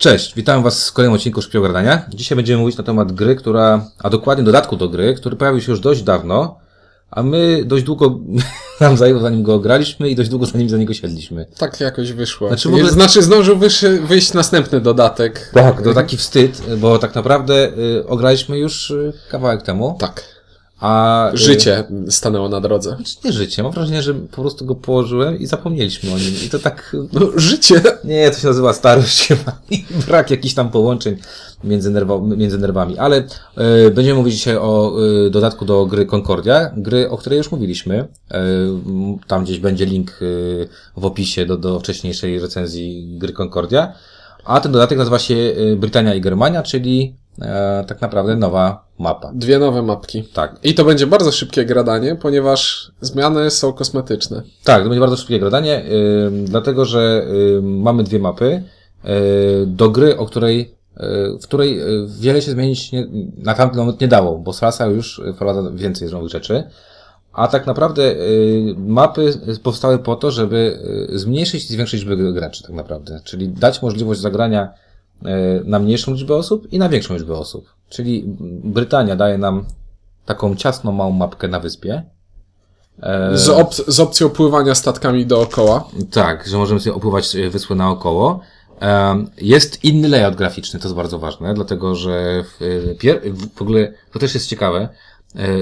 Cześć, witam Was w kolejnym odcinku Szybkiego Gradania. Dzisiaj będziemy mówić na temat gry, która, a dokładnie dodatku do gry, który pojawił się już dość dawno, a my dość długo nam zajęło zanim go graliśmy i dość długo zanim za niego siedliśmy. Tak jakoś wyszło. Znaczy Znaczy, w ogóle- znaczy zdążył wyszy, wyjść następny dodatek. Tak, to taki wstyd, bo tak naprawdę y, ograliśmy już y, kawałek temu, Tak. A... Y, Życie stanęło na drodze. Znaczy nie życie, mam wrażenie, że po prostu go położyłem i zapomnieliśmy o nim. I to tak... No, życie. Nie, to się nazywa starość chyba i brak jakichś tam połączeń między, nerwo, między nerwami. Ale e, będziemy mówić dzisiaj o e, dodatku do gry Concordia, gry, o której już mówiliśmy. M, tam gdzieś będzie link e, w opisie do, do wcześniejszej recenzji gry Concordia. A ten dodatek nazywa się e, Brytania i Germania, czyli e, tak naprawdę nowa mapa. Dwie nowe mapki. Tak. I to będzie bardzo szybkie gradanie, ponieważ zmiany są kosmetyczne. Tak, to będzie bardzo szybkie gradanie, ym, dlatego że ym, mamy dwie mapy y, do gry, o której, y, w której y, wiele się zmienić nie, na tamten moment nie dało, bo Salsa już wprowadza więcej nowych rzeczy. A tak naprawdę y, mapy powstały po to, żeby y, zmniejszyć i zwiększyć liczbę graczy, tak naprawdę. Czyli dać możliwość zagrania y, na mniejszą liczbę osób i na większą liczbę osób. Czyli Brytania daje nam taką ciasną, małą mapkę na wyspie. E, Z, op z opcją pływania statkami dookoła. tak, że możemy sobie opływać e, wyspę naokoło. Jest inny layout graficzny, to jest bardzo ważne, dlatego że w, e, w ogóle to też jest ciekawe, e,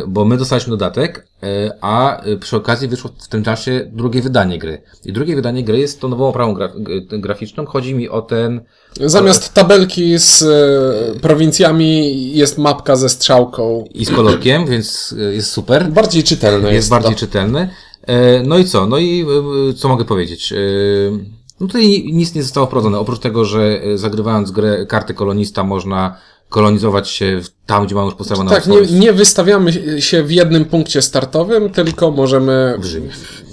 bo my dostaliśmy dodatek, e, a e, przy okazji wyszło w tym czasie drugie wydanie gry. I drugie wydanie gry jest tą nową oprawą gra- g- graficzną. Chodzi mi o ten, Zamiast tabelki z e, prowincjami jest mapka ze strzałką. i z kolorkiem, więc e, jest super. Bardziej czytelne jest, jest bardziej to. czytelny. E, No i co? No i e, co mogę powiedzieć? E, No tutaj nic nie zostało wprowadzone. Oprócz tego, że e, zagrywając grę karty kolonista można kolonizować się tam, gdzie mamy już postawioną Tak, nie, nie wystawiamy się w jednym punkcie startowym, tylko możemy. w Rzymie.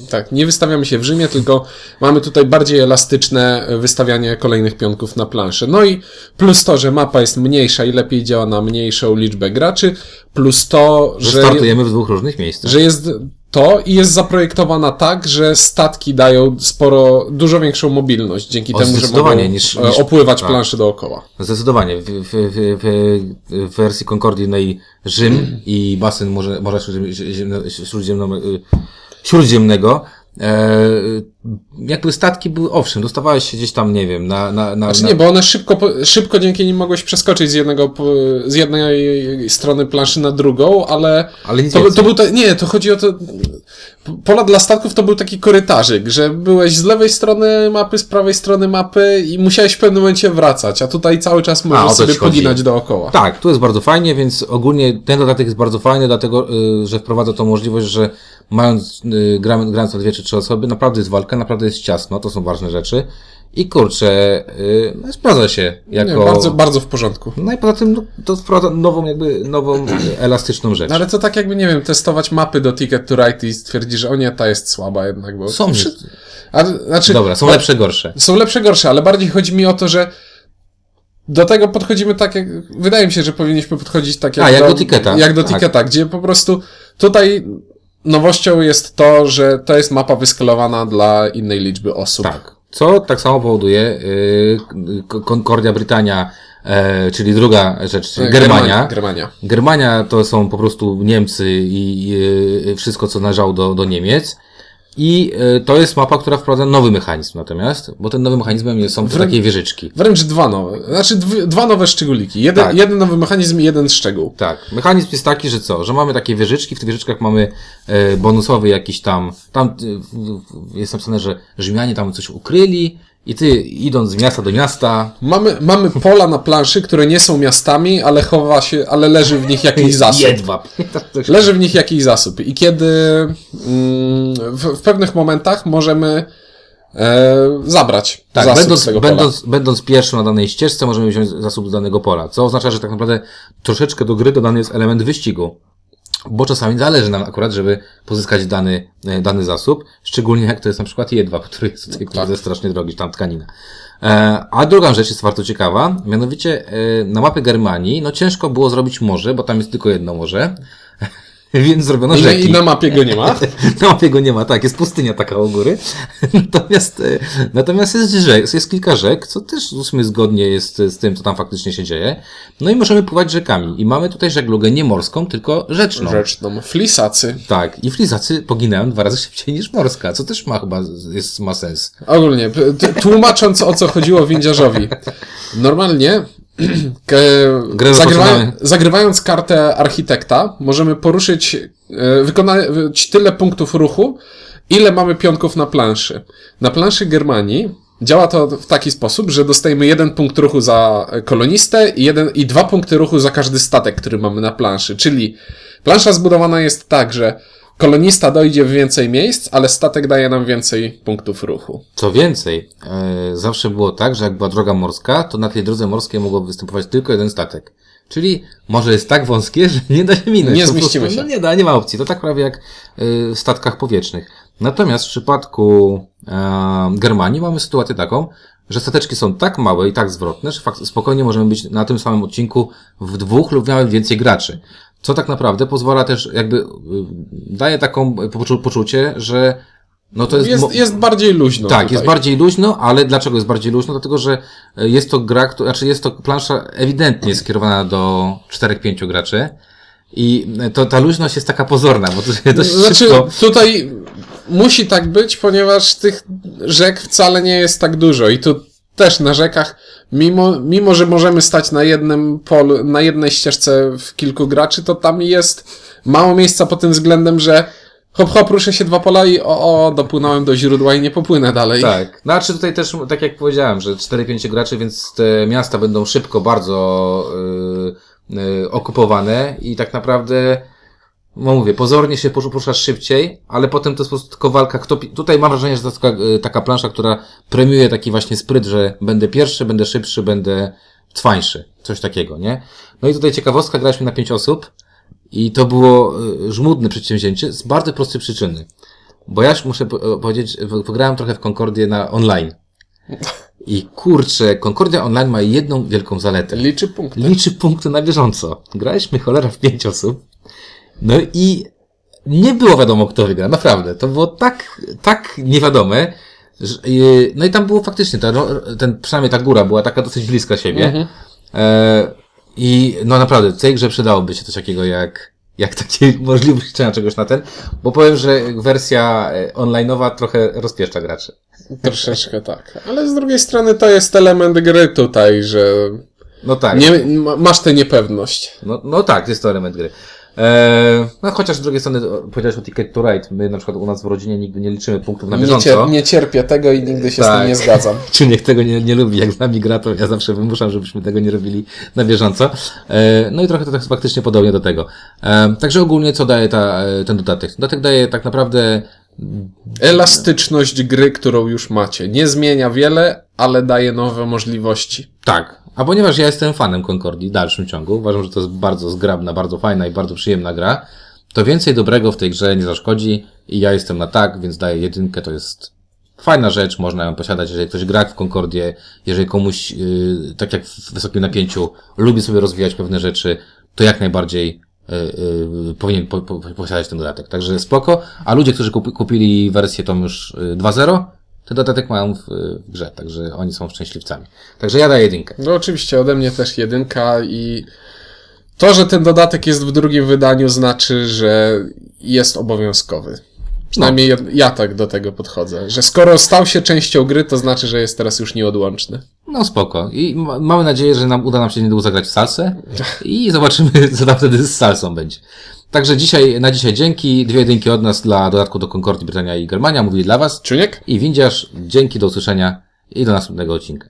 Tak, nie wystawiamy się w Rzymie, tylko mamy tutaj bardziej elastyczne wystawianie kolejnych pionków na planszy. No i plus to, że mapa jest mniejsza i lepiej działa na mniejszą liczbę graczy, plus to, Że że, startujemy w dwóch różnych miejscach. że jest to i jest zaprojektowana tak, że statki dają sporo, dużo większą mobilność, dzięki O, temu, że mogą niż- e, niż- opływać tak. planszy dookoła. Zdecydowanie. W, w, w, w, wersji Concordii Rzym i basen Morza, morza Śródziemnego e, jakby statki były, owszem, dostawałeś się gdzieś tam, nie wiem, na... na, na, Znaczy na nie, bo one szybko, szybko dzięki nim mogłeś przeskoczyć z jednego, z jednej strony planszy na drugą, ale, Ale nic to, więcej. to był, ta, nie, to chodzi o to, pola dla statków to był taki korytarzyk, że byłeś z lewej strony mapy, z prawej strony mapy i musiałeś w pewnym momencie wracać, a tutaj cały czas możesz to sobie chodzi. poginać dookoła. Tak, tu jest bardzo fajnie, więc ogólnie ten dodatek jest bardzo fajny, dlatego, y, że wprowadza tą możliwość, że mając, y, gramy, grając na dwie czy trzy osoby, naprawdę jest walka, naprawdę jest ciasno, to są ważne rzeczy. I kurczę, y, no, sprawdza się jako... Nie, bardzo, bardzo w porządku. No i poza tym no, to wprowadza nową, jakby, nową, elastyczną rzecz. No ale to tak jakby, nie wiem, testować mapy do Ticket to Ride i stwierdzić, że o nie, ta jest słaba jednak, bo... Są, A, znaczy, dobra, są lepsze, gorsze. Są lepsze, gorsze, ale bardziej chodzi mi o to, że do tego podchodzimy tak jak, wydaje mi się, że powinniśmy podchodzić tak jak, A, jak do Ticketa. Jak do Tak. Ticketa, gdzie po prostu tutaj nowością jest to, że to jest mapa wyskalowana dla innej liczby osób. Tak. Co tak samo powoduje Concordia Brytania, e, czyli druga rzecz, czyli Germania. Germania. Germania to są po prostu Niemcy i, i y, wszystko, co należało do, do Niemiec. I y, to jest mapa, która wprowadza nowy mechanizm natomiast, bo ten nowy mechanizmem jest- są te takie wieżyczki. Wręcz dwa nowe, znaczy dwa nowe szczególiki. Jeden, Tak. jeden nowy mechanizm i jeden szczegół. Tak, mechanizm jest taki, że co, że mamy takie wieżyczki, w tych wieżyczkach mamy e, bonusowy jakiś tam, tam e, jest napisane, że Rzymianie tam coś ukryli i ty idąc z miasta do miasta, Mamy, mamy pola na planszy, które nie są miastami, ale chowa się, ale leży w nich jakiś zasób. jedwab. Leży w nich jakiś zasób. I kiedy mm, w, w pewnych momentach możemy e, zabrać Tak, zasób z będąc, tego pola. będąc, będąc pierwszym na danej ścieżce, możemy wziąć zasób z danego pola, co oznacza, że tak naprawdę troszeczkę do gry dodany jest element wyścigu. Bo czasami zależy nam akurat, żeby pozyskać dany, e, dany zasób, szczególnie jak to jest na przykład jedwab, który jest tutaj kurde strasznie drogi, tam tkanina. E, A druga rzecz jest bardzo ciekawa, mianowicie e, na mapie Germanii, no ciężko było zrobić morze, bo tam jest tylko jedno morze. Więc zrobiono I, rzeki. I na mapie go nie ma. Na mapie go nie ma, tak, jest pustynia taka u góry. Natomiast, e, natomiast jest rzek, jest kilka rzek, co też w sumie zgodnie jest z tym, co tam faktycznie się dzieje. No i możemy pływać rzekami. I mamy tutaj żeglugę nie morską, tylko rzeczną. Rzeczną. Flisacy. Tak, i flizacy poginają dwa razy szybciej niż morska, co też ma chyba, jest, ma sens. Ogólnie, tłumacząc o co chodziło windziarzowi. Normalnie, Grę zagrywa, zagrywając kartę architekta, możemy poruszyć, e, wykonać tyle punktów ruchu, ile mamy pionków na planszy. Na planszy Germanii działa to w taki sposób, że dostajemy jeden punkt ruchu za kolonistę i, jeden, i dwa punkty ruchu za każdy statek, który mamy na planszy. Czyli plansza zbudowana jest tak, że kolonista dojdzie w więcej miejsc, ale statek daje nam więcej punktów ruchu. Co więcej, e, zawsze było tak, że jak była droga morska, to na tej drodze morskiej mogło występować tylko jeden statek. Czyli może jest tak wąskie, że nie da się minąć. Nie zmieścimy prostu, się. No nie da, nie ma opcji. To tak prawie jak e, w statkach powietrznych. Natomiast w przypadku e, Germanii mamy sytuację taką, że stateczki są tak małe i tak zwrotne, że spokojnie możemy być na tym samym odcinku w dwóch lub nawet więcej graczy. Co tak naprawdę pozwala też jakby, y, daje taką poczu- poczucie, że no to jest, Jest, jest bardziej luźno. tak, tutaj. jest bardziej luźno, ale dlaczego jest bardziej luźno? Dlatego, że e, jest to gra, która- znaczy jest to plansza ewidentnie skierowana do 4-5 graczy. I to, ta luźność jest taka pozorna, bo to się dość Znaczy, szybko... tutaj musi tak być, ponieważ tych rzek wcale nie jest tak dużo i tu też na rzekach, mimo, mimo że możemy stać na jednym polu, na jednej ścieżce w kilku graczy, to tam jest mało miejsca pod tym względem, że hop hop, ruszę się dwa pola i o, o, dopłynąłem do źródła i nie popłynę dalej. Tak. Znaczy tutaj też, tak jak powiedziałem, że 4-5 graczy, więc te miasta będą szybko bardzo yy, yy, okupowane i tak naprawdę, no mówię, pozornie się poruszasz szybciej, ale potem to jest po prostu tylko walka. Kto, tutaj mam wrażenie, że to jest taka, yy, taka plansza, która premiuje taki właśnie spryt, że będę pierwszy, będę szybszy, będę trwańszy. Coś takiego, nie? No i tutaj ciekawostka, graliśmy na 5 osób i to było yy, żmudne przedsięwzięcie z bardzo prostej przyczyny. Bo ja już muszę po- powiedzieć, w- pograłem trochę w Concordię na online. I kurczę, Concordia Online ma jedną wielką zaletę. Liczy punkty. Liczy punkty na bieżąco. Graliśmy cholera w pięć osób. No i nie było wiadomo, kto wygra. Naprawdę. To było tak, tak niewiadome. Że, yy, no i tam było faktycznie, ta, ten, przynajmniej ta góra była taka dosyć bliska siebie. E, I no naprawdę, w tej grze przydałoby się coś takiego jak, jak takie możliwość liczenia czegoś na ten, bo powiem, że wersja e, online'owa trochę rozpieszcza graczy. Troszeczkę tak. Ale z drugiej strony to jest element gry tutaj, że No tak. nie, ma- masz tę niepewność. No, no tak, jest to element gry. E, no chociaż z drugiej strony o, powiedziałeś o Ticket to Ride. My na przykład u nas w rodzinie nigdy nie liczymy punktów na Nie, bieżąco. cier- nie cierpię tego i nigdy się z Tak. tym nie zgadzam. Czy niech tego nie, nie lubi, jak z nami gra, to ja zawsze wymuszam, żebyśmy tego nie robili na bieżąco. E, no i trochę to tak faktycznie podobnie do tego. E, także ogólnie co daje ta, e, ten dodatek? Dodatek daje tak naprawdę Elastyczność gry, którą już macie. Nie zmienia wiele, ale daje nowe możliwości. Tak. A ponieważ ja jestem fanem Concordii w dalszym ciągu, uważam, że to jest bardzo zgrabna, bardzo fajna i bardzo przyjemna gra, to więcej dobrego w tej grze nie zaszkodzi i ja jestem na tak, więc daję jedynkę, to jest fajna rzecz, można ją posiadać, jeżeli ktoś gra w Concordię, jeżeli komuś, yy, tak jak w wysokim napięciu, lubi sobie rozwijać pewne rzeczy, to jak najbardziej yy, yy, powinien po, po, posiadać ten dodatek. Także spoko. A ludzie, którzy kupi, kupili wersję tą już yy, 2.0, ten dodatek mają w, w grze, także oni są szczęśliwcami. Także ja daję jedynkę. No oczywiście ode mnie też jedynka i to, że ten dodatek jest w drugim wydaniu znaczy, że jest obowiązkowy. Przynajmniej ja, ja tak do tego podchodzę, że skoro stał się częścią gry, to znaczy, że jest teraz już nieodłączny. No spoko. I ma- mamy nadzieję, że nam uda nam się niedługo zagrać w salsę i zobaczymy, co tam wtedy z salsą będzie. Także dzisiaj, na dzisiaj dzięki. Dwie jedynki od nas dla dodatku do Concordii Brytania i Germania. Mówili dla Was. Czuniek? I windziarz, dzięki, do usłyszenia i do następnego odcinka.